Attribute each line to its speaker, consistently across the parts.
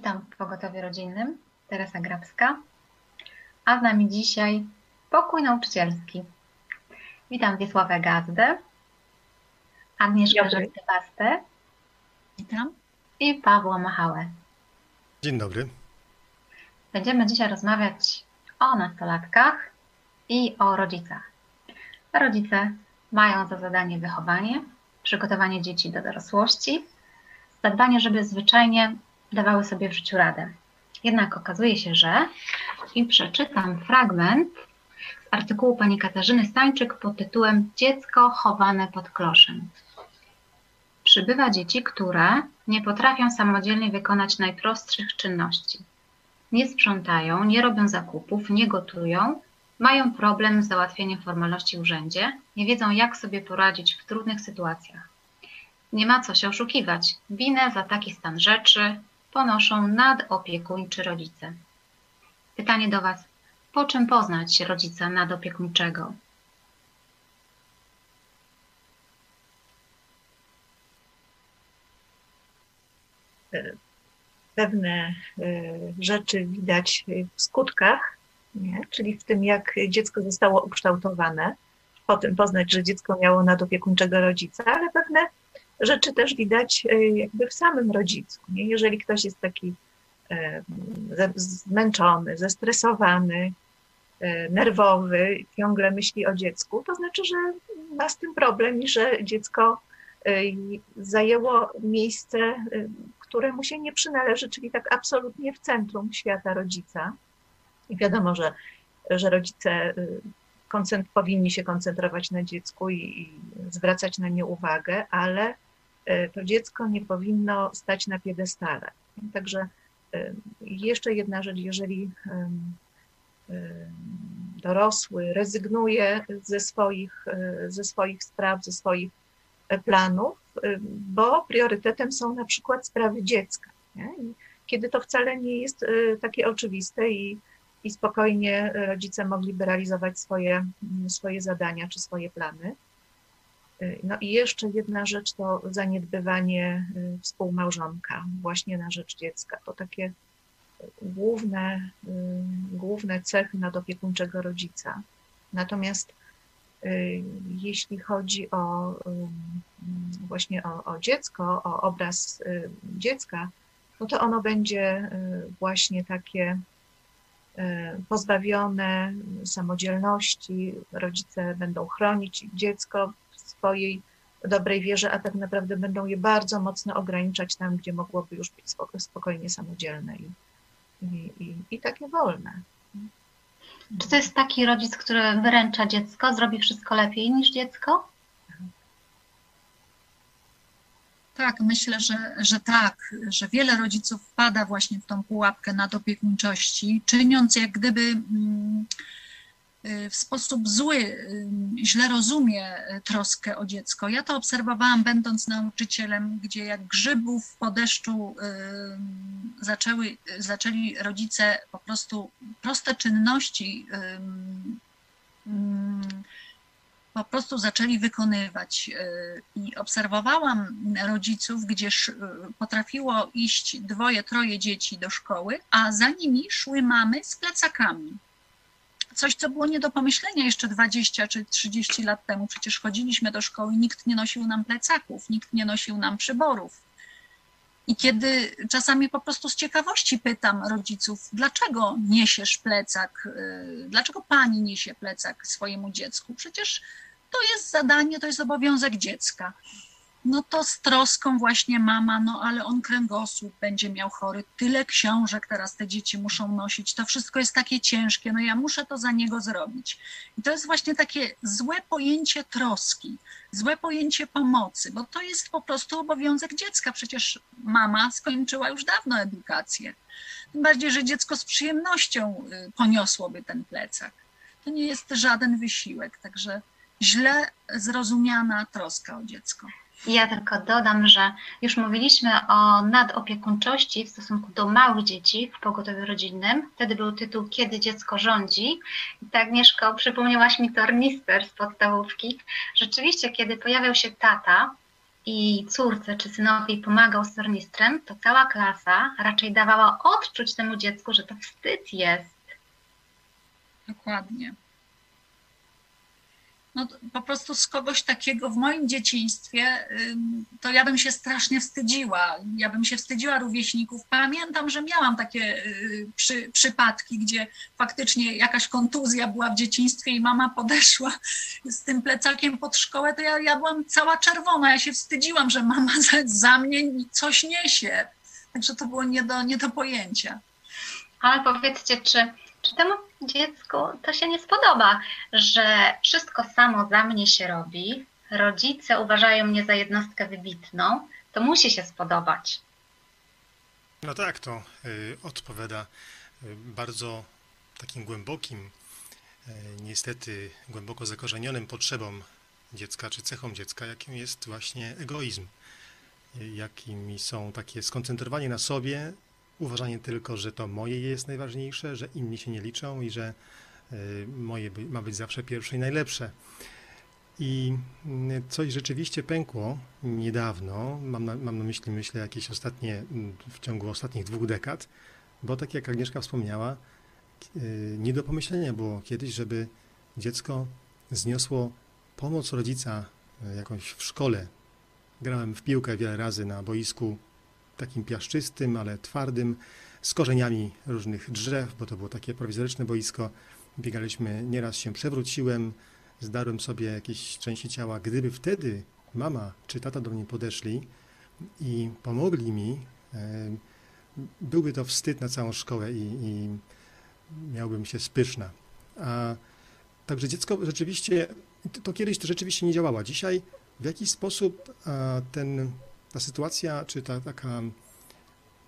Speaker 1: Witam w Pogotowiu Rodzinnym, Teresa Grabska, a z nami dzisiaj pokój nauczycielski. Witam Wiesławę Gazdę, Agnieszkę Żabkę-Bastę
Speaker 2: Witam.
Speaker 1: i Pawła Machałę.
Speaker 3: Dzień dobry.
Speaker 1: Będziemy dzisiaj rozmawiać o nastolatkach i o rodzicach. Rodzice mają za zadanie wychowanie, przygotowanie dzieci do dorosłości, zadbanie, żeby zwyczajnie dawały sobie w życiu radę. Jednak okazuje się, że i przeczytam fragment z artykułu pani Katarzyny Stańczyk pod tytułem Dziecko chowane pod kloszem. Przybywa dzieci, które nie potrafią samodzielnie wykonać najprostszych czynności. Nie sprzątają, nie robią zakupów, nie gotują, mają problem z załatwieniem formalności w urzędzie, nie wiedzą jak sobie poradzić w trudnych sytuacjach. Nie ma co się oszukiwać. Winę za taki stan rzeczy ponoszą nadopiekuńczy rodzice. Pytanie do Was. Po czym poznać rodzica nadopiekuńczego?
Speaker 2: Pewne e, rzeczy widać w skutkach, nie? czyli w tym, jak dziecko zostało ukształtowane. Po tym poznać, że dziecko miało nadopiekuńczego rodzica, ale pewne rzeczy też widać e, jakby w samym rodzicu. Nie? Jeżeli ktoś jest taki e, zmęczony, zestresowany, e, nerwowy, ciągle myśli o dziecku, to znaczy, że ma z tym problem i że dziecko zajęło miejsce, które mu się nie przynależy, czyli tak absolutnie w centrum świata rodzica. I wiadomo, że, że rodzice powinni się koncentrować na dziecku i, i zwracać na nie uwagę, ale to dziecko nie powinno stać na piedestale. Także e, jeszcze jedna rzecz, jeżeli dorosły rezygnuje ze swoich, e, ze swoich spraw, ze swoich planów, bo priorytetem są na przykład sprawy dziecka. Kiedy to wcale nie jest takie oczywiste i, i spokojnie rodzice mogliby realizować swoje, swoje zadania czy swoje plany. No i jeszcze jedna rzecz to zaniedbywanie y, współmałżonka właśnie na rzecz dziecka. To takie główne, y, główne cechy nadopiekuńczego rodzica. Natomiast jeśli chodzi o właśnie o, o dziecko, o obraz dziecka, no to ono będzie właśnie takie pozbawione samodzielności, rodzice będą chronić dziecko swojej dobrej wierze, a tak naprawdę będą je bardzo mocno ograniczać tam, gdzie mogłoby już być spokojnie samodzielne i, i, i, i takie wolne.
Speaker 1: Czy to jest taki rodzic, który wyręcza dziecko, zrobi wszystko lepiej niż dziecko?
Speaker 4: Tak, myślę, że, że tak, że wiele rodziców wpada właśnie w tą pułapkę nadopiekuńczości, czyniąc jak gdyby. Mm, w sposób zły, y, źle rozumie troskę o dziecko. Ja to obserwowałam, będąc nauczycielem, gdzie jak grzybów po deszczu y, zaczęły, zaczęli rodzice po prostu proste czynności po prostu zaczęli wykonywać. Y, I obserwowałam rodziców, gdzie potrafiło iść dwoje, troje dzieci do szkoły, a za nimi szły mamy z plecakami coś, co było nie do pomyślenia jeszcze 20 czy 30 lat temu. Przecież chodziliśmy do szkoły, nikt nie nosił nam plecaków, nikt nie nosił nam przyborów. I kiedy czasami po prostu z ciekawości pytam rodziców, dlaczego niesiesz plecak, y, dlaczego pani niesie plecak swojemu dziecku? Przecież to jest zadanie, to jest obowiązek dziecka no to z troską właśnie mama, no ale on kręgosłup będzie miał chory, tyle książek teraz te dzieci muszą nosić, to wszystko jest takie ciężkie, no ja muszę to za niego zrobić. I to jest właśnie takie złe pojęcie troski, złe pojęcie pomocy, bo to jest po prostu obowiązek dziecka, przecież mama skończyła już dawno edukację. Tym bardziej, że dziecko z przyjemnością y, poniosłoby ten plecak. To nie jest żaden wysiłek, także źle zrozumiana troska o dziecko.
Speaker 1: Ja tylko dodam, że już mówiliśmy o nadopiekuńczości w stosunku do małych dzieci w pogotowiu rodzinnym. Wtedy był tytuł Kiedy dziecko rządzi. I tak, Agnieszko, przypomniałaś mi tornister z podstawówki. Rzeczywiście, kiedy pojawiał się tata, i córce czy synowi pomagał z tornistrem, to cała klasa raczej dawała odczuć temu dziecku, że to wstyd jest.
Speaker 4: Dokładnie no, po prostu z kogoś takiego w moim dzieciństwie, to ja bym się strasznie wstydziła. Ja bym się wstydziła rówieśników. Pamiętam, że miałam takie y, przy, przypadki, gdzie faktycznie jakaś kontuzja była w dzieciństwie i mama podeszła z tym plecakiem pod szkołę, to ja, ja byłam cała czerwona. Ja się wstydziłam, że mama za, za mnie coś niesie. Także to było nie do, nie do pojęcia.
Speaker 1: Ale powiedzcie, czy czy temu dziecku to się nie spodoba, że wszystko samo za mnie się robi, rodzice uważają mnie za jednostkę wybitną, to musi się spodobać.
Speaker 3: No tak, to y, odpowiada y, bardzo takim głębokim, y, niestety głęboko zakorzenionym potrzebom dziecka, czy cechą dziecka, jakim jest właśnie egoizm. Jakimi są takie skoncentrowanie na sobie, uważanie tylko, że to moje jest najważniejsze, że inni się nie liczą i że y, moje ma być zawsze pierwsze i najlepsze. I mm, coś rzeczywiście pękło niedawno, mam na, mam na myśli, myślę, jakieś ostatnie, mm, w ciągu ostatnich dwóch dekad, bo tak jak Agnieszka wspomniała, y, nie do pomyślenia było kiedyś, żeby dziecko zniosło pomoc rodzica y, jakąś w szkole. Grałem w piłkę wiele razy na boisku takim piaszczystym, ale twardym, z korzeniami różnych drzew, bo to było takie prowizoryczne boisko. Biegaliśmy, nieraz się przewróciłem, zdarłem sobie jakieś części ciała. Gdyby wtedy mama czy tata do mnie podeszli i pomogli mi, e, byłby to wstyd na całą szkołę i, i miałbym się spyszna. A także dziecko rzeczywiście, to, to kiedyś to rzeczywiście nie działało. Dzisiaj w jakiś sposób ten ta sytuacja, czy ta taka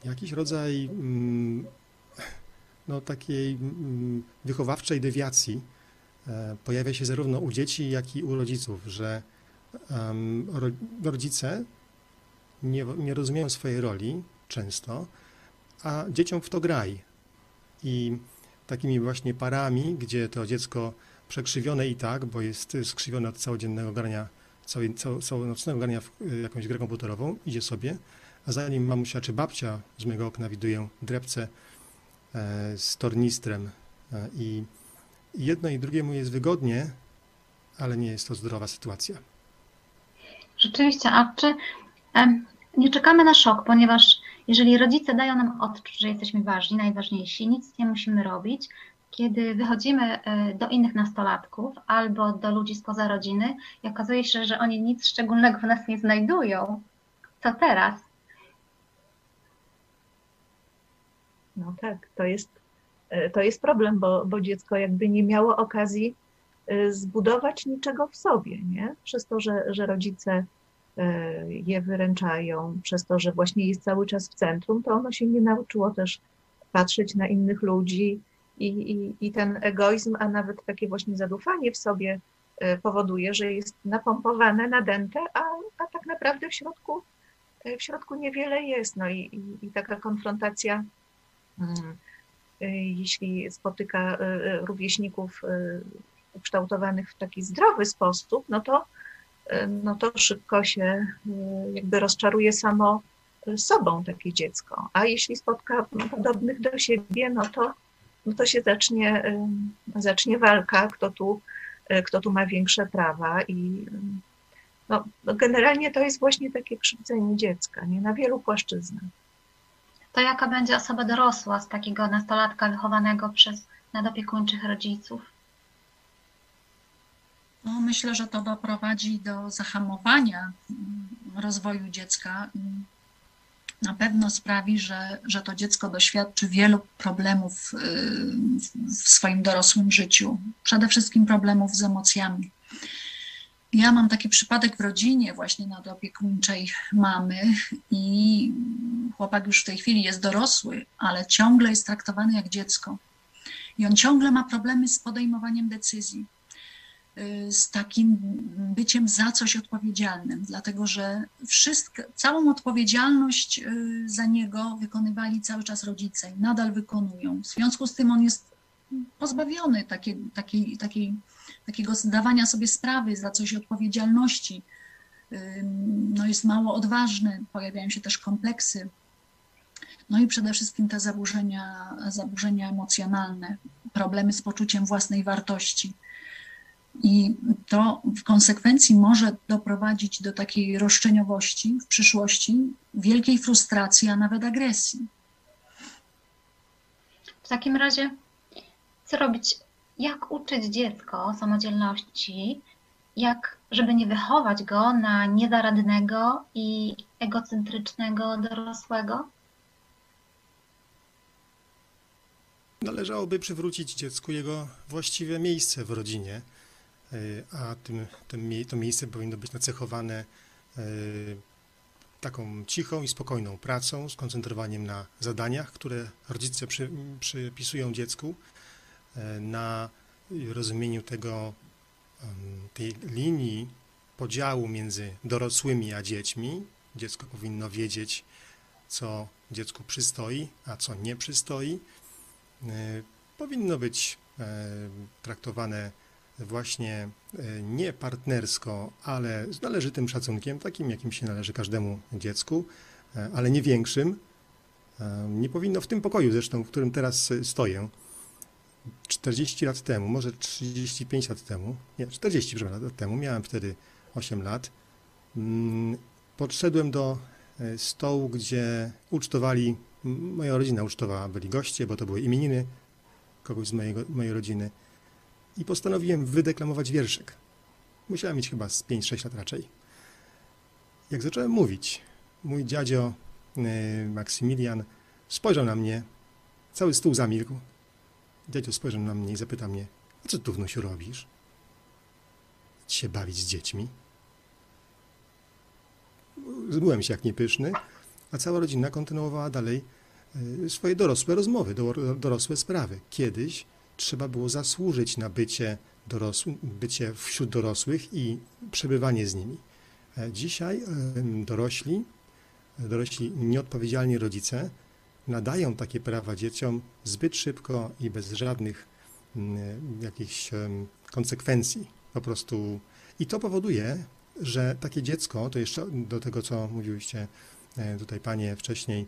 Speaker 3: jakiś rodzaj mm, no, takiej mm, wychowawczej dewiacji e, pojawia się zarówno u dzieci, jak i u rodziców, że rodzice nie, nie rozumieją swojej roli często, a dzieciom w to graj. I takimi właśnie parami, gdzie to dziecko przekrzywione i tak, bo jest skrzywione od całodziennego grania całej, cał, całonocnego grania w y, jakąś grę komputerową, idzie sobie, a zanim mamusia czy babcia z mojego okna widują drepce e, z tornistrem e, i jedno i drugiemu jest wygodnie, ale nie jest to zdrowa sytuacja.
Speaker 1: Rzeczywiście, a czy nie czekamy na szok, ponieważ jeżeli rodzice dają nam odczuć, że jesteśmy ważni, najważniejsi, nic nie musimy robić, kiedy wychodzimy e, do innych nastolatków albo do ludzi spoza rodziny i okazuje się, że oni nic szczególnego w nas nie znajdują, co teraz?
Speaker 2: No tak, to jest, e, to jest problem, bo, bo dziecko jakby nie miało okazji e, zbudować niczego w sobie, nie? Przez to, że, że rodzice je wyręczają, przez to, że właśnie jest cały czas w centrum, to ono się nie nauczyło też patrzeć na innych ludzi, i, i, I ten egoizm, a nawet takie właśnie zadufanie w sobie e, powoduje, że jest napompowane, nadęte, a, a tak naprawdę w środku, e, w środku niewiele jest. No i, i, i taka konfrontacja, mm, e, jeśli spotyka rówieśników ukształtowanych w taki zdrowy sposób, no to, no to szybko się jakby rozczaruje samo sobą takie dziecko. A jeśli spotka podobnych do siebie, no to no to się zacznie, zacznie walka, kto tu, e, kto tu ma większe prawa i no, no, generalnie to jest właśnie takie krzywdzenie dziecka, nie na wielu płaszczyznach.
Speaker 1: To jaka będzie osoba dorosła z takiego nastolatka wychowanego przez nadopiekuńczych rodziców?
Speaker 4: No, myślę, że to doprowadzi do zahamowania rozwoju dziecka na pewno sprawi, że, że to dziecko doświadczy wielu problemów y, w swoim dorosłym życiu, przede wszystkim problemów z emocjami. Ja mam taki przypadek w rodzinie właśnie nadopiekuńczej mamy i chłopak już w tej chwili jest dorosły, ale ciągle jest traktowany jak dziecko. I on ciągle ma problemy z podejmowaniem decyzji. Y, z takim byciem za coś odpowiedzialnym, dlatego że wszystko, całą odpowiedzialność y, za niego wykonywali cały czas rodzice i nadal wykonują. W związku z tym on jest pozbawiony takiej, takiej, takiego zdawania sobie sprawy za coś odpowiedzialności no jest mało odważny, pojawiają się też kompleksy. No i przede wszystkim te zaburzenia, zaburzenia emocjonalne, problemy z poczuciem własnej wartości. I to w konsekwencji może doprowadzić do takiej roszczeniowości w przyszłości, wielkiej frustracji, a nawet agresji.
Speaker 1: W takim razie, co robić? Jak uczyć dziecko samodzielności, jak, żeby nie wychować go na niezaradnego i egocentrycznego dorosłego?
Speaker 3: Należałoby przywrócić dziecku jego właściwe miejsce w rodzinie, a tym, tym, to miejsce powinno być nacechowane e, taką cichą i spokojną pracą, skoncentrowaniem na zadaniach, które rodzice przy, przypisują dziecku, e, na rozumieniu tego, tej linii podziału między dorosłymi a dziećmi. Dziecko powinno wiedzieć, co dziecku przystoi, a co nie przystoi. E, powinno być e, traktowane właśnie e, nie partnersko, ale z należytym szacunkiem, takim jakim się należy każdemu dziecku, ale nie większym. Nie powinno w tym pokoju zresztą, w którym teraz stoję, 40 lat temu, może 35 lat temu, nie, 40 lat temu, miałem wtedy 8 lat, mm, podszedłem do stołu, gdzie ucztowali moja rodzina ucztowała, byli goście, bo to były imieniny kogoś z mojego, mojej rodziny. I postanowiłem wydeklamować wierszyk. Musiałem mieć chyba z 5-6 lat raczej. Jak zacząłem mówić, mój dziadzio y, Maksymilian spojrzał na mnie, cały stół zamilkł. Dziadzio spojrzał na mnie i zapytał mnie, a co tu wnusiu robisz? Ci się bawić z dziećmi? Byłem się jak niepyszny, a cała rodzina kontynuowała dalej e, swoje dorosłe rozmowy, dorosłe sprawy. Kiedyś trzeba było zasłużyć na bycie, bycie wśród dorosłych i przebywanie z nimi. E, dzisiaj dorośli, dorośli nieodpowiedzialni rodzice nadają takie prawa dzieciom zbyt szybko i bez żadnych jakichś konsekwencji. Po prostu i to powoduje, że takie dziecko, to jeszcze do tego, co mówiłyście E, tutaj panie wcześniej,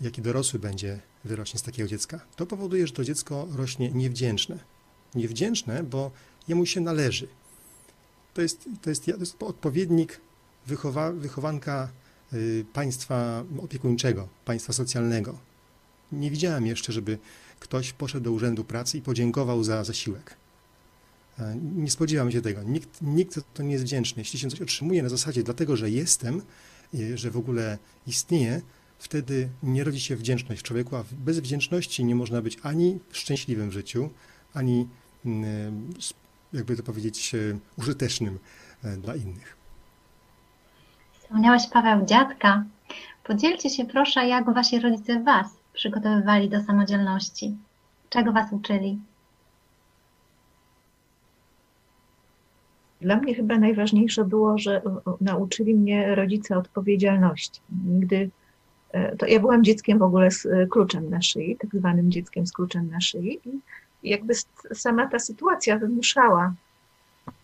Speaker 3: jaki dorosły będzie wyrośnie z takiego dziecka. To powoduje, że to dziecko rośnie niewdzięczne. Niewdzięczne, bo jemu się należy. To jest, to jest, to jest odpowiednik wychowa, wychowanka y, państwa opiekuńczego, państwa socjalnego. Nie widziałem jeszcze, żeby ktoś poszedł do urzędu pracy i podziękował za zasiłek. E, nie spodziewam się tego. Nikt, nikt to nie jest wdzięczny. Jeśli się coś otrzymuje na zasadzie dlatego, że jestem, że w ogóle istnieje, wtedy nie rodzi się wdzięczność w człowieku, a bez wdzięczności nie można być ani szczęśliwym w życiu, ani, mm, jakby to powiedzieć, e, użytecznym e, dla innych.
Speaker 1: Wspomniałeś Paweł dziadka. Podzielcie się proszę, jak wasi rodzice was przygotowywali do samodzielności. Czego was uczyli?
Speaker 2: Dla mnie chyba najważniejsze było, że nauczyli mnie rodzice odpowiedzialności. Nigdy, to ja byłam dzieckiem w ogóle z e, kluczem na szyi, tak zwanym dzieckiem z kluczem na szyi i jakby sama ta sytuacja wymuszała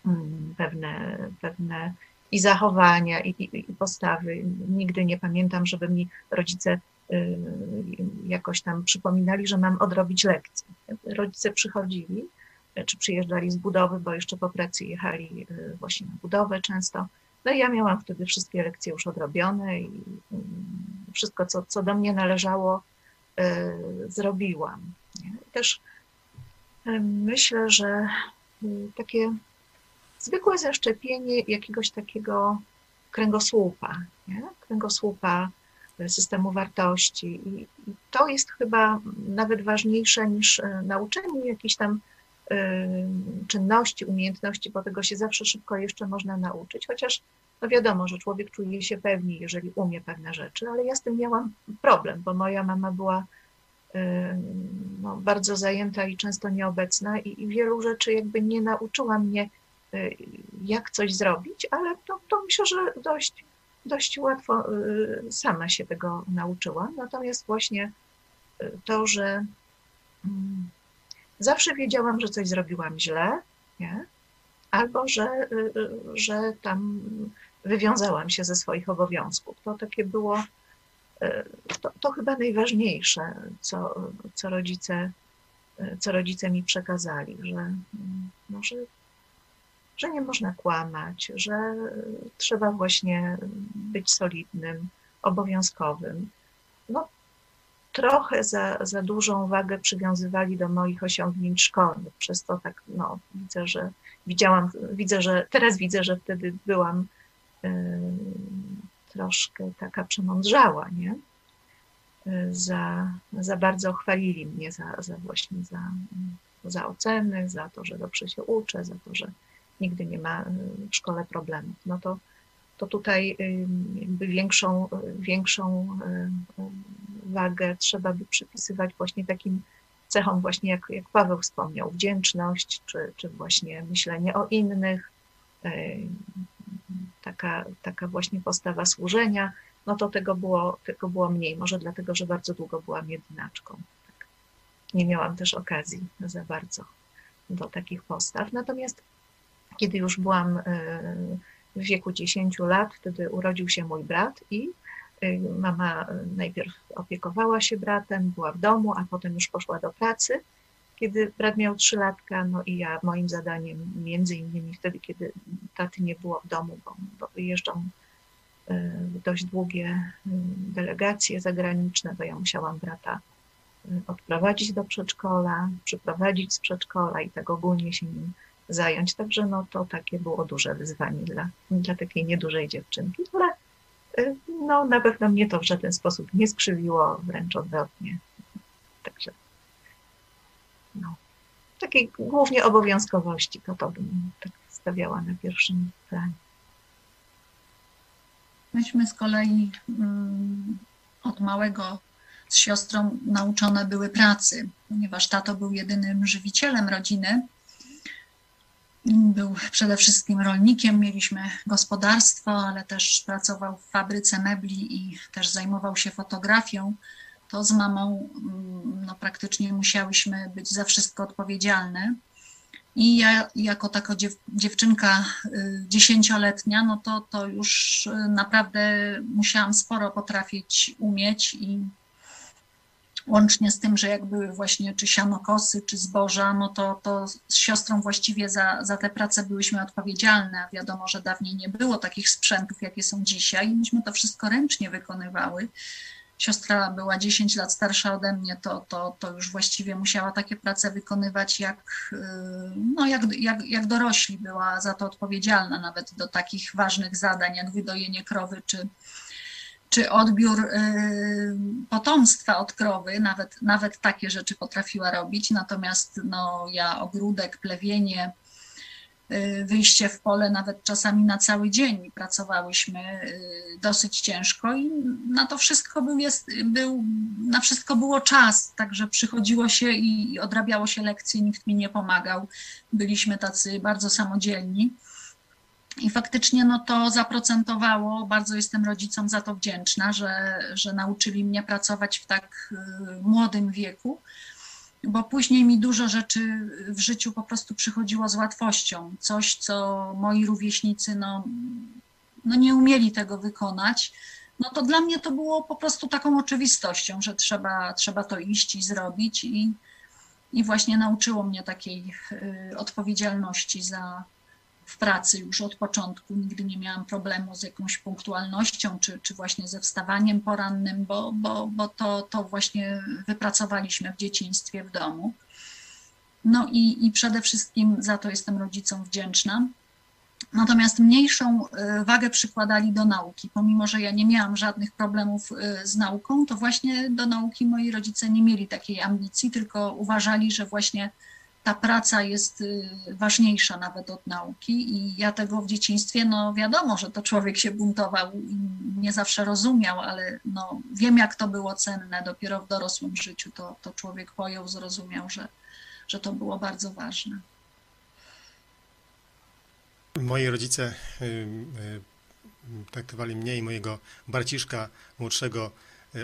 Speaker 2: mm, pewne, pewne i zachowania, i, i, i postawy. Nigdy nie pamiętam, żeby mi rodzice y, jakoś tam przypominali, że mam odrobić lekcję. Rodzice przychodzili, czy przyjeżdżali z budowy, bo jeszcze po pracy jechali właśnie na budowę często. No i ja miałam wtedy wszystkie lekcje już odrobione i wszystko, co, co do mnie należało, y, zrobiłam. Też y, myślę, że takie zwykłe zaszczepienie jakiegoś takiego kręgosłupa, nie? kręgosłupa systemu wartości. I to jest chyba nawet ważniejsze niż nauczenie jakichś tam czynności, umiejętności, bo tego się zawsze szybko jeszcze można nauczyć, chociaż no wiadomo, że człowiek czuje się pewniej, jeżeli umie pewne rzeczy, ale ja z tym miałam problem, bo moja mama była no, bardzo zajęta i często nieobecna i, i, wielu rzeczy jakby nie nauczyła mnie, y, jak coś zrobić, ale to, to myślę, że dość, dość łatwo y, sama się tego nauczyłam. Natomiast właśnie y, to, że mm, zawsze wiedziałam, że coś zrobiłam źle, nie? albo że, y, y, że tam wywiązałam się ze swoich obowiązków. To takie było, to, to chyba najważniejsze, co, co, rodzice, co rodzice mi przekazali, że, no, że, że nie można kłamać, że trzeba właśnie być solidnym, obowiązkowym. No, trochę za, za dużą wagę przywiązywali do moich osiągnięć szkolnych. Przez to tak, no, widzę, że widziałam, widzę, że teraz widzę, że wtedy byłam troszkę taka przemądrzała, nie? Y, za, za bardzo chwalili mnie za, za właśnie za, za oceny, za to, że dobrze się uczę, za to, że nigdy nie ma w szkole problemów. No to to tutaj jakby większą, większą wagę trzeba by przypisywać właśnie takim cechom, właśnie jak, jak Paweł wspomniał, wdzięczność, czy, czy właśnie myślenie o innych, taka, taka właśnie postawa służenia, no to tego było, tego było mniej, może dlatego, że bardzo długo byłam jedynaczką. Tak. Nie miałam też okazji za bardzo do takich postaw. Natomiast kiedy już byłam w wieku 10 lat, wtedy urodził się mój brat i y, mama najpierw opiekowała się bratem, była w domu, a potem już poszła do pracy. Kiedy brat miał 3 latka, no i ja moim zadaniem, między innymi wtedy, kiedy taty nie było w domu, bo, bo w dość długie y, delegacje zagraniczne, to ja musiałam brata odprowadzić do przedszkola, przyprowadzić z przedszkola i tak ogólnie się nim zająć. Także no to takie było duże wyzwanie dla, dla takiej niedużej dziewczynki, ale no, na pewno mnie to w żaden sposób nie skrzywiło, wręcz odwrotnie. Także no, takiej głównie obowiązkowości, to to bym tak stawiała na pierwszym planie.
Speaker 4: Myśmy z kolei mm, od małego z siostrą nauczone były pracy, ponieważ tato był jedynym żywicielem rodziny był przede wszystkim rolnikiem, mieliśmy gospodarstwo, ale też pracował w fabryce mebli i też zajmował się fotografią. To z mamą mm, no, praktycznie musiałyśmy być za wszystko odpowiedzialne. I ja jako taka dziew, dziewczynka y, dziesięcioletnia, no to, to już y, naprawdę musiałam sporo potrafić umieć i łącznie z tym, że jak były właśnie czy sianokosy, czy zboża, no to, to z siostrą właściwie za, za te prace byłyśmy odpowiedzialne. Wiadomo, że dawniej nie było takich sprzętów, jakie są dzisiaj i myśmy to wszystko ręcznie wykonywały. Siostra była 10 lat starsza ode mnie, to, to, to już właściwie musiała takie prace wykonywać jak, y, no jak, jak, jak dorośli, była za to odpowiedzialna nawet do takich ważnych zadań jak wydojenie krowy czy, czy odbiór y, potomstwa od krowy, nawet, nawet takie rzeczy potrafiła robić, natomiast no, ja ogródek, plewienie, wyjście w pole nawet czasami na cały dzień pracowałyśmy y, dosyć ciężko i na to wszystko był, jest, był, na wszystko było czas, także przychodziło się i odrabiało się lekcje, nikt mi nie pomagał, byliśmy tacy bardzo samodzielni. I faktycznie no to zaprocentowało. Bardzo jestem rodzicom za to wdzięczna, że, że nauczyli mnie pracować w tak y, młodym wieku, bo później mi dużo rzeczy w życiu po prostu przychodziło z łatwością. Coś, co moi rówieśnicy no, no nie umieli tego wykonać. No to dla mnie to było po prostu taką oczywistością, że trzeba, trzeba to iść i zrobić. I, i właśnie nauczyło mnie takiej y, odpowiedzialności za, w pracy już od początku. Nigdy nie miałam problemu z jakąś punktualnością, czy, czy właśnie ze wstawaniem porannym, bo, bo, bo to, to właśnie wypracowaliśmy w dzieciństwie w domu. No i, i przede wszystkim za to jestem rodzicom wdzięczna. Natomiast mniejszą e, wagę przykładali do nauki. Pomimo, że ja nie miałam żadnych problemów e, z nauką, to właśnie do nauki moi rodzice nie mieli takiej ambicji, tylko uważali, że właśnie ta praca jest y, ważniejsza nawet od nauki i ja tego w dzieciństwie, no wiadomo, że to człowiek się buntował i nie zawsze rozumiał, ale no wiem jak to było cenne, dopiero w dorosłym życiu to, to człowiek pojął, zrozumiał, że, że to było bardzo ważne.
Speaker 3: Moi rodzice y, y, traktowali mnie i mojego braciszka młodszego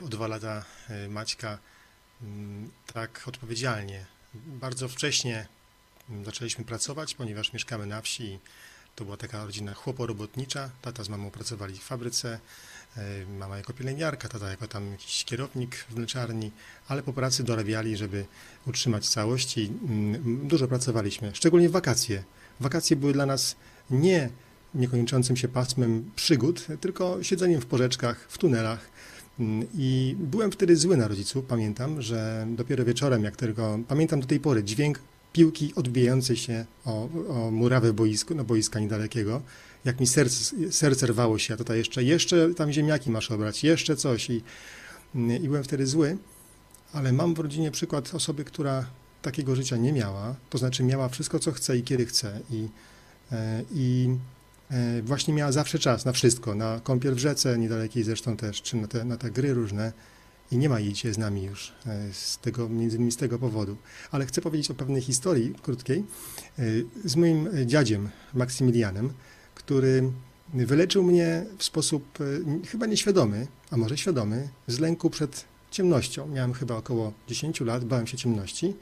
Speaker 3: o dwa lata Maćka tak odpowiedzialnie, bardzo wcześnie zaczęliśmy pracować, ponieważ mieszkamy na wsi. To była taka rodzina chłoporobotnicza. Tata z mamą pracowali w fabryce, e, mama jako pielęgniarka, tata jako tam jakiś kierownik w mleczarni, ale po pracy dorabiali, żeby utrzymać całość i mm, dużo pracowaliśmy, szczególnie w wakacje. Wakacje były dla nas nie niekończącym się pasmem przygód, tylko siedzeniem w porzeczkach, w tunelach. Mm, I byłem wtedy zły na rodziców. Pamiętam, że dopiero wieczorem, jak tylko pamiętam do tej pory dźwięk piłki odbijającej się o, o murawę boisku, no boiska niedalekiego, jak mi serce, serce rwało się, a tutaj jeszcze, jeszcze tam ziemniaki masz obrać, jeszcze coś i, i byłem wtedy zły, ale mam w rodzinie przykład osoby, która takiego życia nie miała, to znaczy miała wszystko, co chce i kiedy chce i, e, i właśnie miała zawsze czas na wszystko, na kąpiel w rzece, niedalekiej zresztą też, czy na te, na te gry różne, i nie ma jej dzisiaj z nami już e, z tego, między innymi z tego powodu. Ale chcę powiedzieć o pewnej historii krótkiej e, z moim dziadziem Maksymilianem, który wyleczył mnie w sposób e, chyba nieświadomy, a może świadomy, z lęku przed ciemnością. Miałem chyba około 10 lat, bałem się ciemności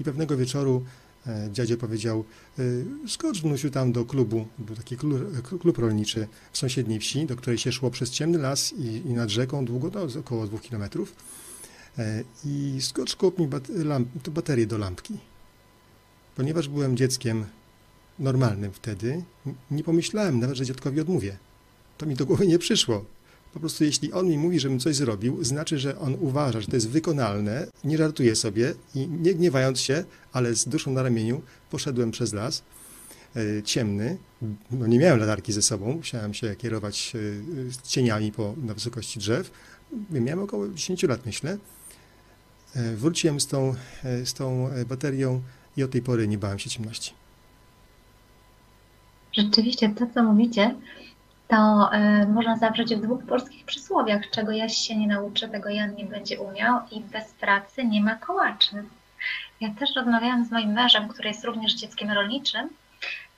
Speaker 3: i pewnego wieczoru E, dziadzie powiedział, e, skocz wnusiu tam do klubu, był taki klub, klub rolniczy w sąsiedniej wsi, do której się szło przez ciemny las i, i nad rzeką długo, no, około dwóch kilometrów. E, I skocz kup mi bat, lamp, baterię do lampki. Ponieważ byłem dzieckiem normalnym wtedy, nie pomyślałem nawet, że dziadkowi odmówię. To mi do głowy nie przyszło. Po prostu jeśli on mi mówi, żebym coś zrobił, znaczy, że on uważa, że to jest wykonalne, nie żartuje sobie i nie gniewając się, ale z duszą na ramieniu poszedłem przez las e, ciemny. No nie miałem latarki ze sobą, musiałem się kierować e, cieniami po, na wysokości drzew. Miałem około 10 lat, myślę. E, wróciłem z tą, z tą baterią i od tej pory nie bałem się ciemności.
Speaker 1: Rzeczywiście, to co mówicie, to y, można zawrzeć w dwóch polskich przysłowiach, czego Jaś się nie nauczy, tego Jan nie będzie umiał i bez pracy nie ma kołaczy. Ja też rozmawiałam z moim mężem, który jest również dzieckiem rolniczym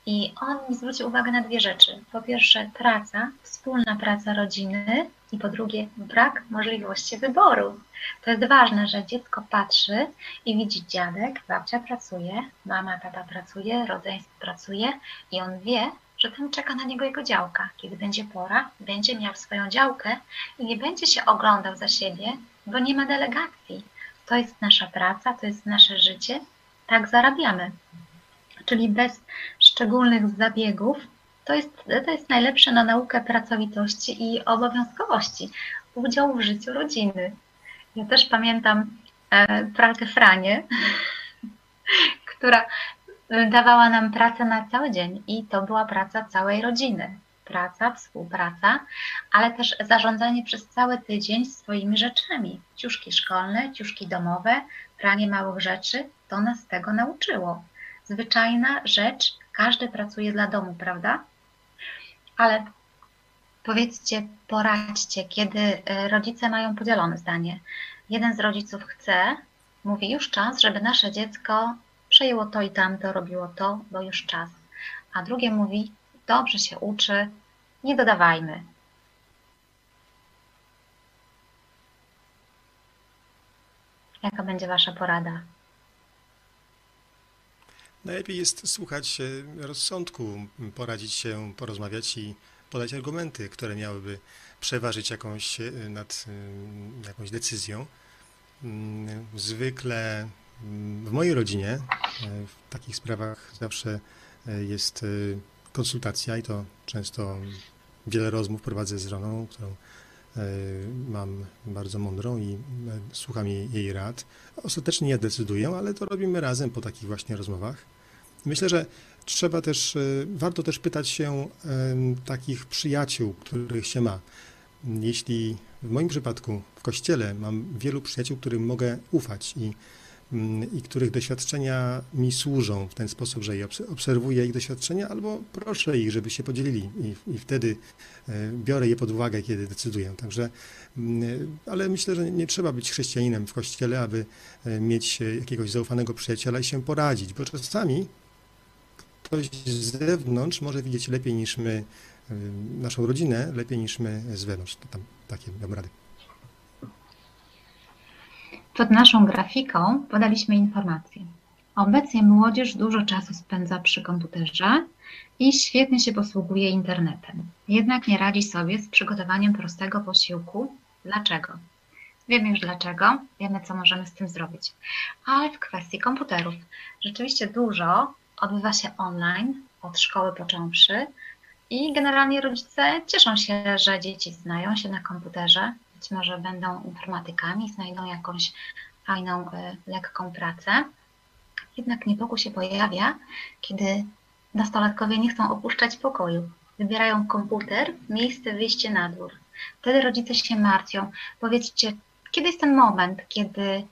Speaker 1: i on mi zwrócił uwagę na dwie rzeczy. Po pierwsze praca, wspólna praca rodziny i po drugie brak możliwości wyboru. To jest ważne, że dziecko patrzy i widzi dziadek, babcia pracuje, mama, tata pracuje, rodzeństwo pracuje i on wie, że tam czeka na niego jego działka. Kiedy będzie pora, będzie miał swoją działkę i nie będzie się oglądał za siebie, bo nie ma delegacji. To jest nasza praca, to jest nasze życie, tak zarabiamy. Czyli bez szczególnych zabiegów, to jest, to jest najlepsze na naukę pracowitości i obowiązkowości, udziału w życiu rodziny. Ja też pamiętam e, pralkę Franie, która dawała nam pracę na cały dzień i to była praca całej rodziny. Praca, współpraca, ale też zarządzanie przez cały tydzień swoimi rzeczami. Ciuszki szkolne, ciuszki domowe, pranie małych rzeczy, to nas tego nauczyło. Zwyczajna rzecz, każdy pracuje dla domu, prawda? Ale powiedzcie, poradźcie, kiedy y, rodzice mają podzielone zdanie. Jeden z rodziców chce, mówi już czas, żeby nasze dziecko przejęło to i tamto, robiło to, bo już czas. A drugie mówi, dobrze się uczy, nie dodawajmy. Jaka będzie Wasza porada?
Speaker 3: Najlepiej jest słuchać rozsądku, poradzić się, porozmawiać i podać argumenty, które miałyby przeważyć jakąś nad jakąś decyzją. Mm, zwykle w mojej rodzinie e, w takich sprawach zawsze e, jest e, konsultacja i to często wiele rozmów prowadzę z żoną, którą mam bardzo mądrą i słucham jej, jej rad. Ostatecznie ja decyduję, ale to robimy razem po takich właśnie rozmowach. Myślę, że trzeba też, warto też pytać się takich przyjaciół, których się ma. Jeśli w moim przypadku w kościele mam wielu przyjaciół, którym mogę ufać i i których doświadczenia mi służą w ten sposób, że obserwuję ich doświadczenia, albo proszę ich, żeby się podzielili i, i wtedy e, biorę je pod uwagę, kiedy decyduję. Także, mm, ale myślę, że nie trzeba być chrześcijaninem w kościele, aby e, mieć jakiegoś zaufanego przyjaciela i się poradzić, bo czasami ktoś z zewnątrz może widzieć lepiej niż my, e, naszą rodzinę, lepiej niż my z wewnątrz. Tam takie dam rady.
Speaker 1: Pod naszą grafiką podaliśmy informację Obecnie młodzież dużo czasu spędza przy komputerze i świetnie się posługuje internetem. Jednak nie radzi sobie z przygotowaniem prostego posiłku. Dlaczego? Wiemy już dlaczego, wiemy co możemy z tym zrobić. Ale w kwestii komputerów, rzeczywiście dużo odbywa się online, od szkoły począwszy, i generalnie rodzice cieszą się, że dzieci znają się na komputerze, być może będą informatykami, znajdą jakąś fajną, y, lekką pracę. Jednak niepokój się pojawia, kiedy nastolatkowie nie chcą opuszczać pokoju. Wybierają komputer, miejsce wyjście na dwór. Wtedy rodzice się martwią. Powiedzcie, kiedy jest ten moment, kiedy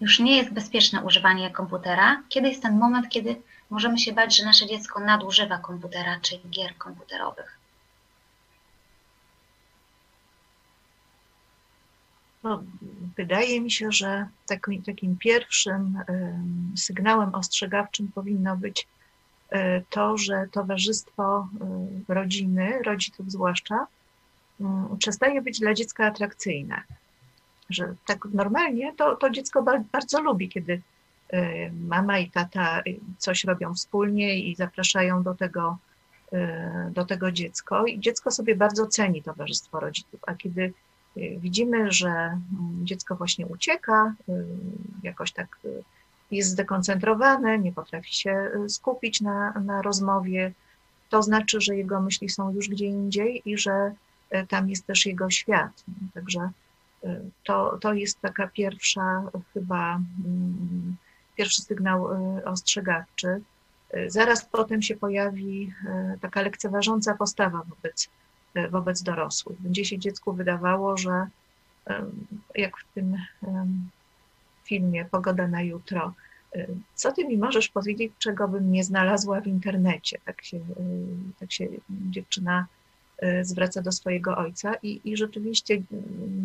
Speaker 1: już nie jest bezpieczne używanie komputera? Kiedy jest ten moment, kiedy możemy się bać, że nasze dziecko nadużywa komputera czy gier komputerowych?
Speaker 2: No, wydaje mi się, że takim, takim pierwszym sygnałem ostrzegawczym powinno być e, to, że towarzystwo e, rodziny, rodziców zwłaszcza, przestaje być dla dziecka atrakcyjne. Że tak normalnie to, to dziecko bardzo lubi, kiedy e, mama i tata coś robią wspólnie i zapraszają do tego, do tego dziecko. I dziecko sobie bardzo ceni towarzystwo rodziców, a kiedy widzimy, że mm, dziecko właśnie ucieka, y, jakoś tak y, jest zdekoncentrowane, nie potrafi się y, skupić na, na rozmowie, to znaczy, że jego myśli są już gdzie indziej i że tam jest też jego świat. Także to, to jest taka pierwsza chyba mm, pierwszy sygnał ostrzegawczy. Zaraz potem się pojawi taka lekceważąca postawa wobec wobec dorosłych. Będzie się dziecku wydawało, że jak w tym filmie Pogoda na jutro, co ty mi możesz powiedzieć, czego bym nie znalazła w internecie? Tak się, tak się dziewczyna e, zwraca do swojego ojca i, i rzeczywiście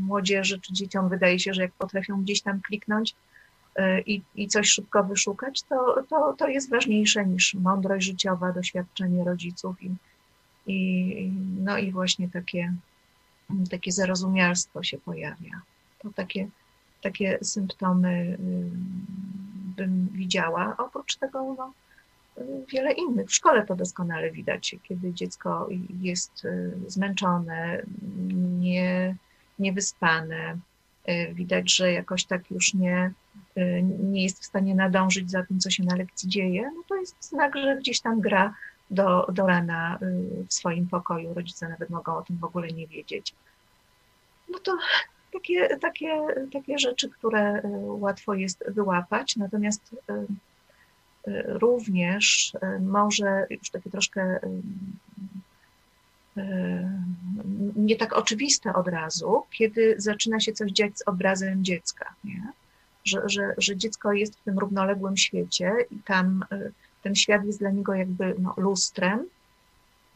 Speaker 2: młodzieży czy dzieciom wydaje się, że jak potrafią gdzieś tam kliknąć e, i, i coś szybko wyszukać, to, to, to jest ważniejsze niż mądrość życiowa, doświadczenie rodziców i, i, no i właśnie takie, takie zarozumialstwo się pojawia. To takie, takie symptomy y, bym widziała. Oprócz tego no, wiele innych. W szkole to doskonale widać, kiedy dziecko jest y, zmęczone, nie, niewyspane. Y, widać, że jakoś tak już nie, nie jest w stanie nadążyć za tym, co się na lekcji dzieje. No to jest znak, że gdzieś tam gra do, do rana y, w swoim pokoju. Rodzice nawet mogą o tym w ogóle nie wiedzieć. No to takie, takie, takie rzeczy, które y, łatwo jest wyłapać, natomiast y, również może już takie troszkę nie tak oczywiste od razu, kiedy zaczyna się coś dziać z obrazem dziecka, nie? Że, że, że dziecko jest w tym równoległym świecie i tam ten świat jest dla niego jakby no, lustrem.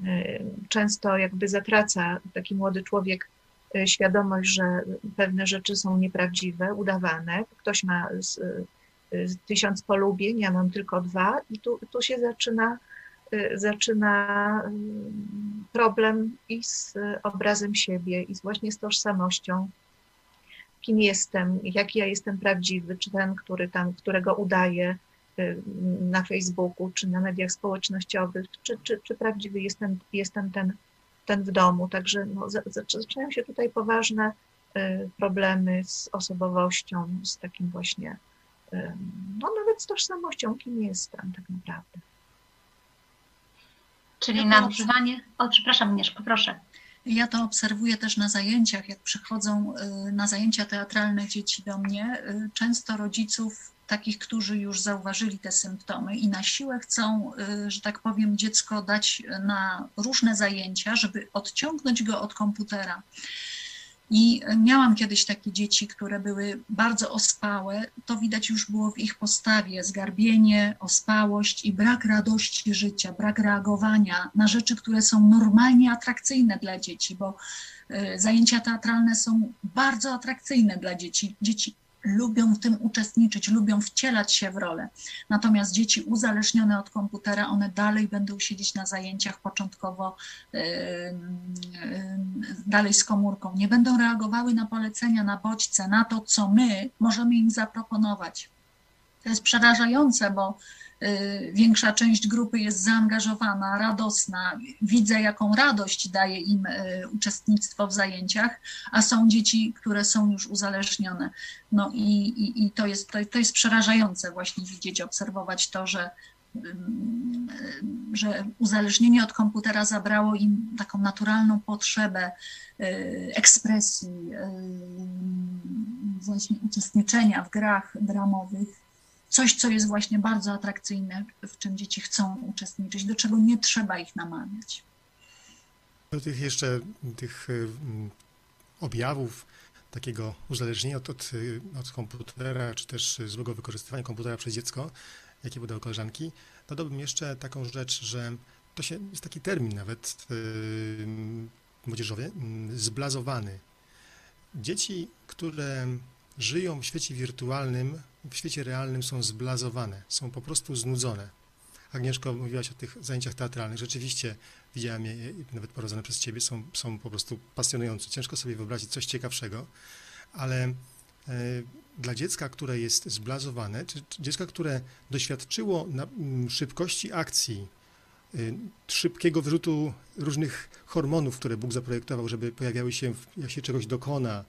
Speaker 2: Y, często jakby zatraca taki młody człowiek y, świadomość, że pewne rzeczy są nieprawdziwe, udawane. Ktoś ma z, y, z tysiąc polubień, ja mam tylko dwa, i tu, tu się zaczyna, zaczyna problem i z obrazem siebie, i właśnie z tożsamością. Kim jestem, jaki ja jestem prawdziwy, czy ten, który tam, którego udaję, na Facebooku, czy na mediach społecznościowych, czy, czy, czy prawdziwy jestem, jestem ten, ten w domu. Także no, zaczynają się tutaj poważne y, problemy z osobowością, z takim właśnie, y, no nawet z tożsamością, kim jestem tak naprawdę.
Speaker 1: Czyli ja nadużywanie. O, przepraszam, Agnieszko, proszę.
Speaker 4: Ja to obserwuję też na zajęciach, jak przychodzą na zajęcia teatralne dzieci do mnie. Często rodziców takich, którzy już zauważyli te symptomy i na siłę chcą, y, że tak powiem, dziecko dać na różne zajęcia, żeby odciągnąć go od komputera. I miałam kiedyś takie dzieci, które były bardzo ospałe. To widać już było w ich postawie: zgarbienie, ospałość i brak radości życia, brak reagowania na rzeczy, które są normalnie atrakcyjne dla dzieci, bo y, zajęcia teatralne są bardzo atrakcyjne dla dzieci. Dzieci lubią w tym uczestniczyć, lubią wcielać się w rolę. Natomiast dzieci uzależnione od komputera, one dalej będą siedzieć na zajęciach początkowo yy, yy, dalej z komórką. Nie będą reagowały na polecenia, na bodźce, na to, co my możemy im zaproponować. To jest przerażające, bo większa część grupy jest zaangażowana, radosna. Widzę, jaką radość daje im y, uczestnictwo w zajęciach, a są dzieci, które są już uzależnione. No i, i, i to, jest, to, to jest przerażające właśnie widzieć, obserwować to, że że uzależnienie od komputera zabrało im taką naturalną potrzebę y, ekspresji, y, właśnie uczestniczenia w grach dramowych. Coś, co jest właśnie bardzo atrakcyjne, w czym dzieci chcą uczestniczyć, do czego nie trzeba ich namawiać.
Speaker 3: Do tych jeszcze tych y, objawów takiego uzależnienia od, od, od komputera, czy też złego wykorzystywania komputera przez dziecko, jakie podał koleżanki, dodałbym jeszcze taką rzecz, że to się, jest taki termin nawet yy, młodzieżowy, yy, zblazowany. Dzieci, które żyją w świecie wirtualnym, w świecie realnym są zblazowane, są po prostu znudzone. Agnieszko, mówiłaś o tych zajęciach teatralnych. Rzeczywiście widziałem je, nawet prowadzone przez Ciebie, są, są po prostu pasjonujące. Ciężko sobie wyobrazić coś ciekawszego, ale E, dla dziecka, które jest zblazowane, czy dziecka, które doświadczyło szybkości akcji, e, szybkiego wyrzutu różnych hormonów, które Bóg zaprojektował, żeby pojawiały się, jak się czegoś dokona,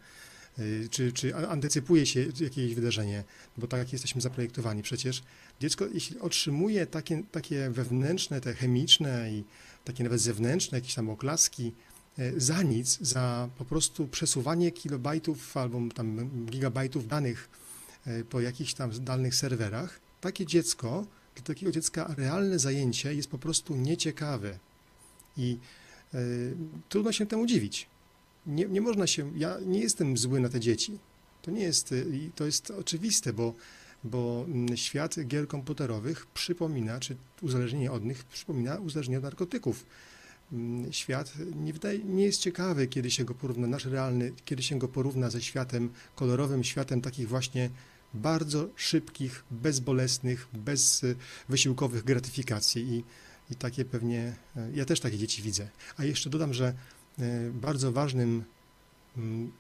Speaker 3: czy, czy antycypuje się jakieś wydarzenie, bo tak jesteśmy zaprojektowani przecież. Dziecko, jeśli otrzymuje takie, takie wewnętrzne, te chemiczne i takie nawet zewnętrzne jakieś tam oklaski, E, za nic, za po prostu przesuwanie kilobajtów albo tam gigabajtów danych e, po jakichś tam danych serwerach, takie dziecko, dla takiego dziecka realne zajęcie jest po prostu nieciekawe i y, trudno się temu dziwić. Nie, nie można się, ja nie jestem zły na te dzieci. To nie jest, to jest oczywiste, bo, bo mm, świat gier komputerowych przypomina, czy uzależnienie od nich przypomina uzależnienie od narkotyków. Mm, świat nie, wydaje, nie jest ciekawy, kiedy się go porówna, nasz realny, kiedy się go porówna ze światem kolorowym, światem takich właśnie bardzo szybkich, bezbolesnych, bezwysiłkowych gratyfikacji i, i takie pewnie, e, ja też takie dzieci widzę. A jeszcze dodam, że bardzo ważnym mm,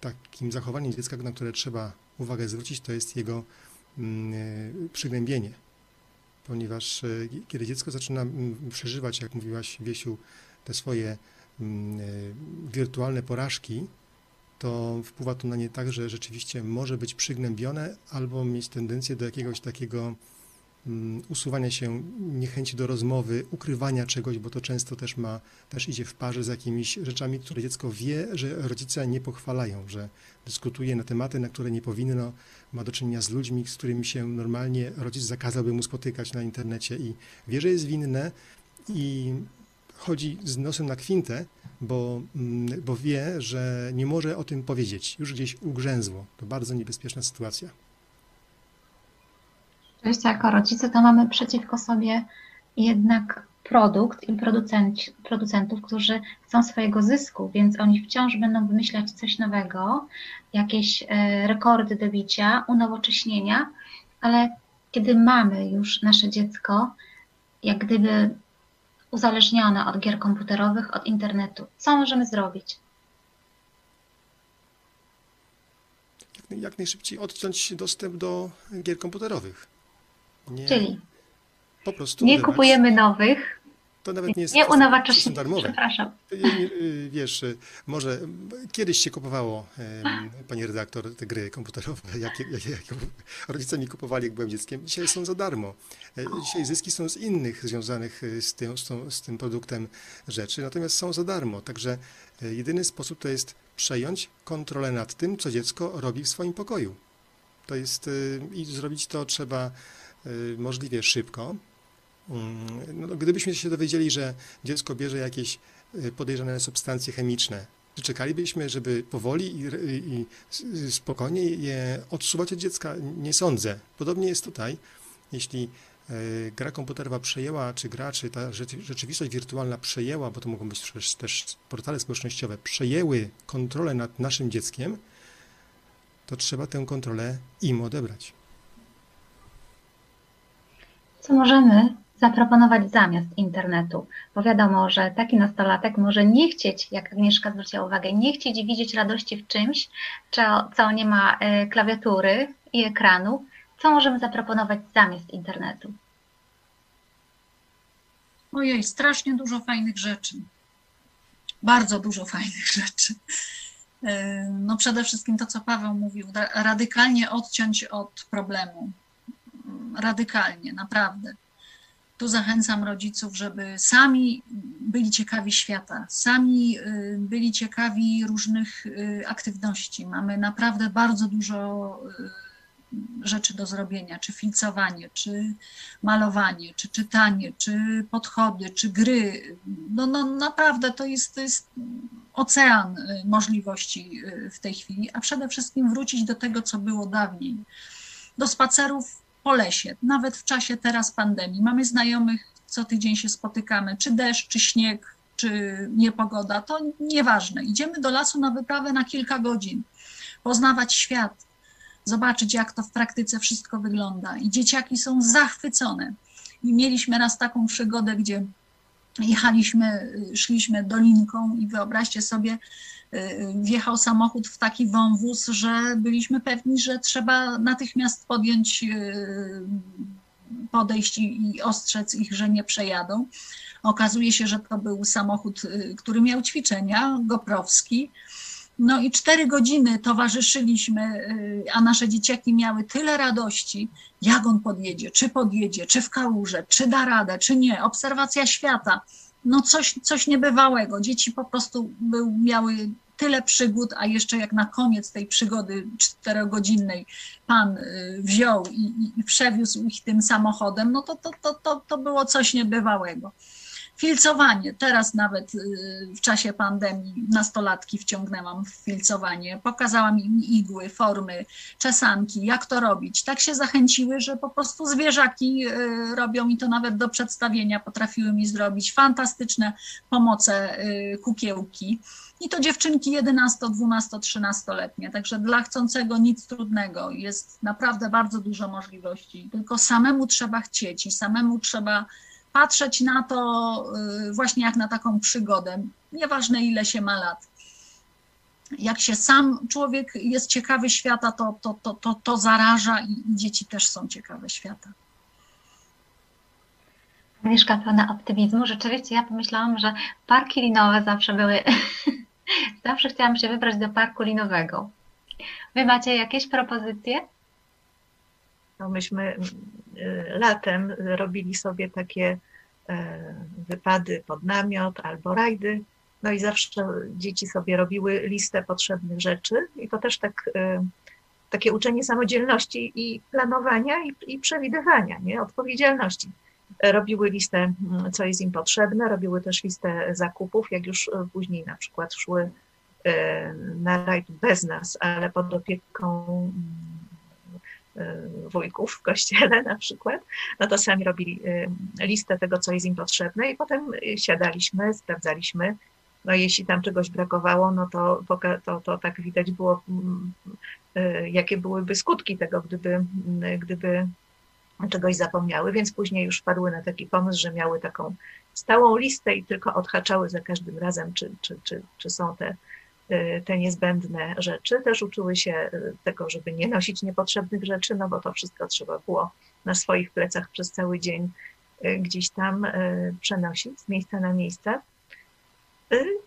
Speaker 3: takim zachowaniem dziecka, na które trzeba uwagę zwrócić, to jest jego mm, e, przygnębienie. Ponieważ e, kiedy dziecko zaczyna przeżywać, jak mówiłaś Wiesiu, te swoje e, wirtualne porażki, to wpływa to na nie tak, że rzeczywiście może być przygnębione albo mieć tendencję do jakiegoś takiego Mm, usuwania się, niechęci do rozmowy, ukrywania czegoś, bo to często też ma, też idzie w parze z jakimiś rzeczami, które dziecko wie, że rodzice nie pochwalają, że dyskutuje na tematy, na które nie powinno, ma do czynienia z ludźmi, z którymi się normalnie rodzic zakazałby mu spotykać na internecie i wie, że jest winne i chodzi z nosem na kwintę, bo, mm, bo wie, że nie może o tym powiedzieć. Już gdzieś ugrzęzło. To bardzo niebezpieczna sytuacja.
Speaker 1: Oczywiście jako rodzice to mamy przeciwko sobie jednak produkt i producentów, którzy chcą swojego zysku, więc oni wciąż będą wymyślać coś nowego, jakieś e, rekordy do bicia, unowocześnienia, ale kiedy mamy już nasze dziecko, jak gdyby uzależnione od gier komputerowych, od internetu, co możemy zrobić?
Speaker 3: Jak najszybciej odciąć dostęp do gier komputerowych.
Speaker 1: Nie, Czyli
Speaker 3: po prostu
Speaker 1: nie kupujemy nowych,
Speaker 3: to nawet nie jest
Speaker 1: nie unowocześnienie.
Speaker 3: darmowe.
Speaker 1: Przepraszam.
Speaker 3: Y, wiesz, może kiedyś się kupowało, pani redaktor, te gry komputerowe, jakie, jakie, jakie rodzice mi kupowali, jak byłem dzieckiem. Dzisiaj są za darmo. Dzisiaj zyski są z innych związanych y, z tym, z tym produktem rzeczy, natomiast są za darmo. Także jedyny sposób to jest przejąć kontrolę nad tym, co dziecko robi w swoim pokoju. To jest y, i zrobić to trzeba Y, możliwie szybko. Mm, no, gdybyśmy się dowiedzieli, że dziecko bierze jakieś y, podejrzane substancje chemiczne, czekalibyśmy, żeby powoli i, i, i spokojnie je odsuwać od dziecka? Nie sądzę. Podobnie jest tutaj. Jeśli y, gra komputerowa przejęła, czy gra, czy ta rzeczywistość wirtualna przejęła, bo to mogą być też, też portale społecznościowe, przejęły kontrolę nad naszym dzieckiem, to trzeba tę kontrolę im odebrać.
Speaker 1: Co możemy zaproponować zamiast internetu? Bo wiadomo, że taki nastolatek może nie chcieć, jak Agnieszka zwróciła uwagę, nie chcieć widzieć radości w czymś, co, nie ma e, klawiatury i ekranu, Co możemy zaproponować zamiast internetu?
Speaker 4: Ojej, strasznie dużo fajnych rzeczy. Bardzo dużo fajnych rzeczy. E, no przede wszystkim to, co Paweł mówił, radykalnie odciąć od problemu. Radykalnie, naprawdę. Tu zachęcam rodziców, żeby sami byli ciekawi świata, sami y, byli ciekawi różnych y, aktywności. Mamy naprawdę bardzo dużo y, rzeczy do zrobienia, czy filcowanie, czy malowanie, czy czytanie, czy podchody, czy gry. No, no naprawdę to jest, to jest ocean możliwości w tej chwili, a przede wszystkim wrócić do tego, co było dawniej. Do spacerów po lesie, nawet w czasie teraz pandemii. Mamy znajomych, co tydzień się spotykamy, czy deszcz, czy śnieg, czy niepogoda, to nieważne. Idziemy do lasu na wyprawę na kilka godzin, poznawać świat, zobaczyć, jak to w praktyce wszystko wygląda. I dzieciaki są zachwycone. I mieliśmy raz taką przygodę, gdzie jechaliśmy, szliśmy dolinką i wyobraźcie sobie, Y, wjechał samochód w taki wąwóz, że byliśmy pewni, że trzeba natychmiast podjąć, y, podejść i ostrzec ich, że nie przejadą. Okazuje się, że to był samochód, y, który miał ćwiczenia, Goprowski. No i cztery godziny towarzyszyliśmy, a nasze dzieciaki miały tyle radości, jak on podjedzie, czy podjedzie, czy w kałuże, czy da radę, czy nie. Obserwacja świata no coś, coś niebywałego. Dzieci po prostu był, miały tyle przygód, a jeszcze jak na koniec tej przygody czterogodzinnej pan y, wziął i, i przewiózł ich tym samochodem, no to, to, to, to, to było coś niebywałego. Filcowanie. Teraz nawet y, w czasie pandemii nastolatki wciągnęłam w filcowanie. Pokazałam im igły, formy, czesanki, jak to robić. Tak się zachęciły, że po prostu zwierzaki y, robią i to nawet do przedstawienia potrafiły mi zrobić. Fantastyczne pomoce y, kukiełki. I to dziewczynki 11, 12, 13-letnie. Także dla chcącego nic trudnego. Jest naprawdę bardzo dużo możliwości. Tylko samemu trzeba chcieć i samemu trzeba patrzeć na to y, właśnie jak na taką przygodę, nieważne ile się ma lat. Jak się sam człowiek jest ciekawy świata, to, to, to, to, to zaraża i dzieci też są ciekawe świata.
Speaker 1: Agnieszka pełna optymizmu. Rzeczywiście ja pomyślałam, że parki linowe zawsze były, zawsze chciałam się wybrać do parku linowego. Wy macie jakieś propozycje?
Speaker 2: No myśmy y, latem robili sobie takie wypady pod namiot albo rajdy. No i zawsze dzieci sobie robiły listę potrzebnych rzeczy i to też tak, e, takie uczenie samodzielności i planowania i, i przewidywania, nie? odpowiedzialności. Robiły listę, mm, co jest im potrzebne, robiły też listę zakupów, jak już później na przykład szły e, na rajd bez nas, ale pod opieką wujków w kościele na przykład, no to sami robili y, listę tego, co jest im potrzebne i potem y, siadaliśmy, sprawdzaliśmy, no jeśli tam czegoś brakowało, no to, to, to tak widać było, mm, jakie byłyby skutki tego, gdyby, gdyby czegoś zapomniały, więc później już wpadły na taki pomysł, że miały taką stałą listę i tylko odhaczały za każdym razem, czy, czy, czy, czy są te Y, te niezbędne rzeczy. Też uczyły się y, tego, żeby nie nosić niepotrzebnych rzeczy, no bo to wszystko trzeba było na swoich plecach przez cały dzień y, gdzieś tam przenosić z miejsca na miejsce.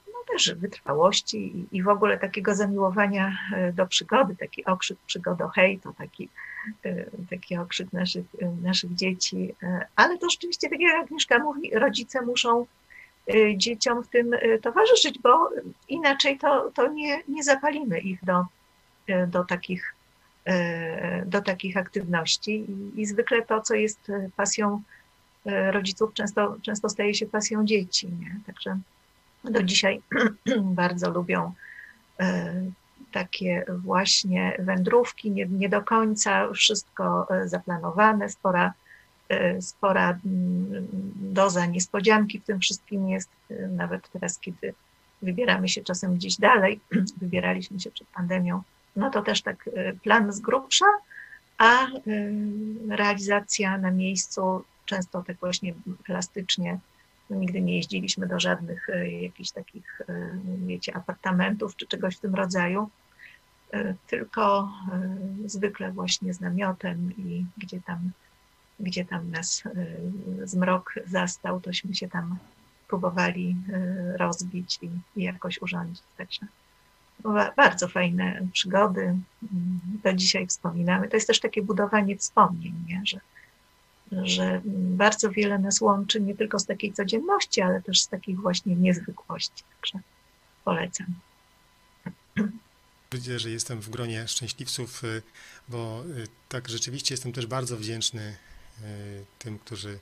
Speaker 2: No też wytrwałości i w ogóle takiego zamiłowania do przygody, taki okrzyk przygodo hej, to taki, taki okrzyk naszych, naszych dzieci. Ale to rzeczywiście, tak jak Agnieszka mówi, rodzice muszą Y, dzieciom w tym y, towarzyszyć, bo inaczej to, to nie, nie zapalimy ich do, y, do, takich, do takich aktywności. I, I zwykle to, co jest pasją rodziców, często, często staje się pasją dzieci. Nie? Także do dzisiaj bardzo lubią takie właśnie wędrówki, nie, nie do końca wszystko zaplanowane, spora spora mm, doza niespodzianki w tym wszystkim jest, e, nawet teraz, kiedy wybieramy się czasem gdzieś dalej, wybieraliśmy się przed pandemią, no to też tak plan z grubsza, a realizacja na miejscu często tak właśnie plastycznie. No, nigdy nie jeździliśmy do żadnych jakichś takich, wiecie, apartamentów czy czegoś w tym rodzaju. tylko zwykle właśnie z namiotem i gdzie tam, gdzie tam nas zmrok zastał, tośmy się tam próbowali rozbić i, i jakoś urządzić. Także bardzo fajne przygody, mm, do dzisiaj wspominamy. To jest też takie budowanie wspomnień, nie? Że, że bardzo wiele nas łączy nie tylko z takiej codzienności, ale też z takich właśnie niezwykłości. Także polecam.
Speaker 3: Widzę, że jestem w gronie szczęśliwców, y, bo y, tak rzeczywiście jestem też bardzo wdzięczny y, tym, którzy,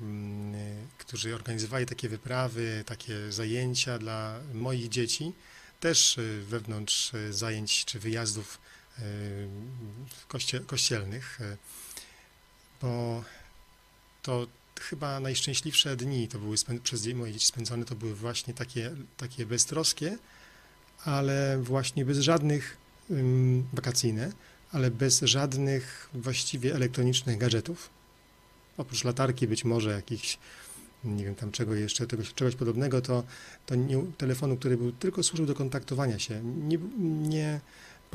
Speaker 3: mm, którzy organizowali takie wyprawy, takie zajęcia dla moich dzieci też y, wewnątrz zajęć czy wyjazdów kościelnych, bo to chyba najszczęśliwsze dni to były przez moje dzieci spędzone, to były właśnie takie, takie beztroskie, ale właśnie bez żadnych wakacyjne, ale bez żadnych właściwie elektronicznych gadżetów. Oprócz latarki być może jakichś nie wiem tam czego jeszcze, tego, czegoś podobnego, to, to nie, telefonu, który był tylko służył do kontaktowania się. Nie, nie,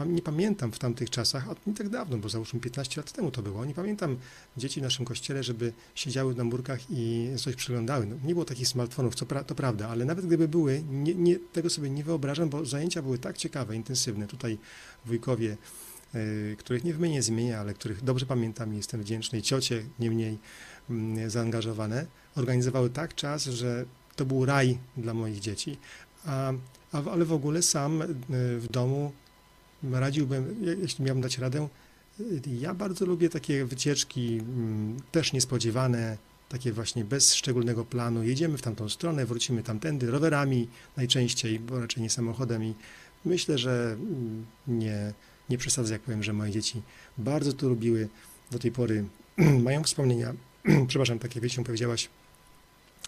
Speaker 3: nie pamiętam w tamtych czasach, a nie tak dawno, bo załóżmy 15 lat temu to było, nie pamiętam dzieci w naszym kościele, żeby siedziały na murkach i coś przyglądały. No, nie było takich smartfonów, co pra, to prawda, ale nawet gdyby były, nie, nie, tego sobie nie wyobrażam, bo zajęcia były tak ciekawe, intensywne. Tutaj wujkowie, których nie wymienię zmienia, ale których dobrze pamiętam i jestem wdzięczny, ciocie nie mniej yy, zaangażowane, organizowały tak czas, że to był raj dla moich dzieci. A, a, ale w ogóle sam e, w domu radziłbym, jeśli miałbym dać radę, e, ja bardzo lubię takie wycieczki, mm, też niespodziewane, takie właśnie bez szczególnego planu. Jedziemy w tamtą stronę, wrócimy tamtędy rowerami najczęściej, bo raczej nie samochodem i myślę, że mm, nie, nie przesadzę, jak powiem, że moje dzieci bardzo to lubiły. Do tej pory mają wspomnienia, przepraszam, takie wiecie, powiedziałaś,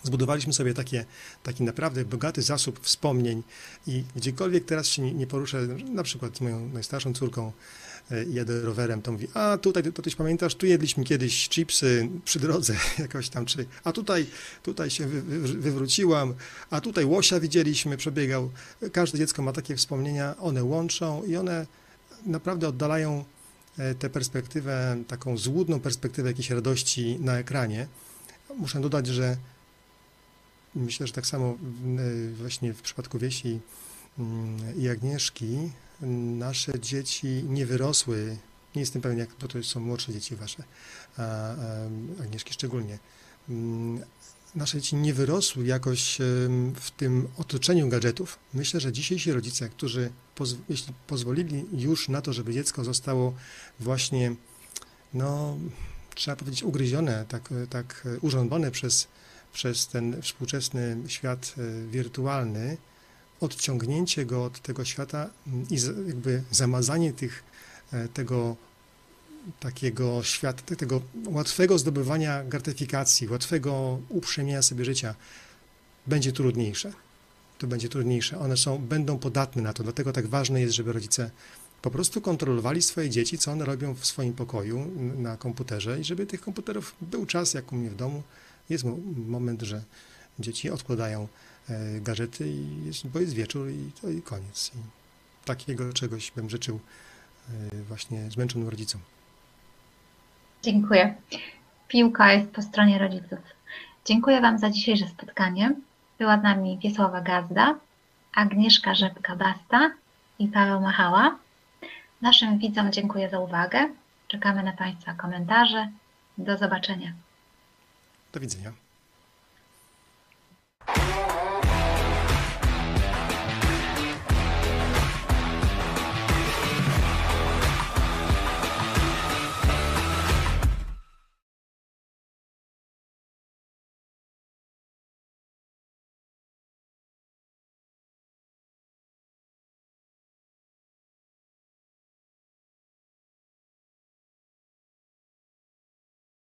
Speaker 3: Zbudowaliśmy sobie takie, taki naprawdę bogaty zasób wspomnień i gdziekolwiek teraz się nie, nie poruszę, na przykład z moją najstarszą córką e, jadę rowerem, to mówi, a tutaj, to tyś pamiętasz, tu jedliśmy kiedyś chipsy przy drodze jakoś tam, czy, a tutaj, tutaj się wy, wy, wywróciłam, a tutaj łosia widzieliśmy, przebiegał. Każde dziecko ma takie wspomnienia, one łączą i one naprawdę oddalają e, tę perspektywę, taką złudną perspektywę jakiejś radości na ekranie. Muszę dodać, że Myślę, że tak samo właśnie w przypadku Wiesi mm, i Agnieszki nasze dzieci nie wyrosły, nie jestem pewien, jak, bo to są młodsze dzieci wasze, Agnieszki szczególnie. Nasze dzieci nie wyrosły jakoś w tym otoczeniu gadżetów. Myślę, że dzisiejsi rodzice, którzy poz, jeśli pozwolili już na to, żeby dziecko zostało właśnie, no, trzeba powiedzieć, ugryzione, tak, tak urządzone przez przez ten współczesny świat e, wirtualny, odciągnięcie go od tego świata i jakby zamazanie tych, e, tego takiego świata, tego łatwego zdobywania gratyfikacji, łatwego uprzemienia sobie życia będzie trudniejsze. To będzie trudniejsze. One są, będą podatne na to, dlatego tak ważne jest, żeby rodzice po prostu kontrolowali swoje dzieci, co one robią w swoim pokoju na komputerze i żeby tych komputerów był czas, jak u mnie w domu, jest moment, że dzieci odkładają e, gadżety, i bo jest wieczór i to i koniec. I takiego czegoś bym życzył e, właśnie zmęczonym rodzicom.
Speaker 1: Dziękuję. Piłka jest po stronie rodziców. Dziękuję Wam za dzisiejsze spotkanie. Była z nami Wiesława Gazda, Agnieszka Rzepka-Basta i Paweł Machała. Naszym widzom dziękuję za uwagę. Czekamy na Państwa komentarze. Do zobaczenia.
Speaker 3: Do widzenia.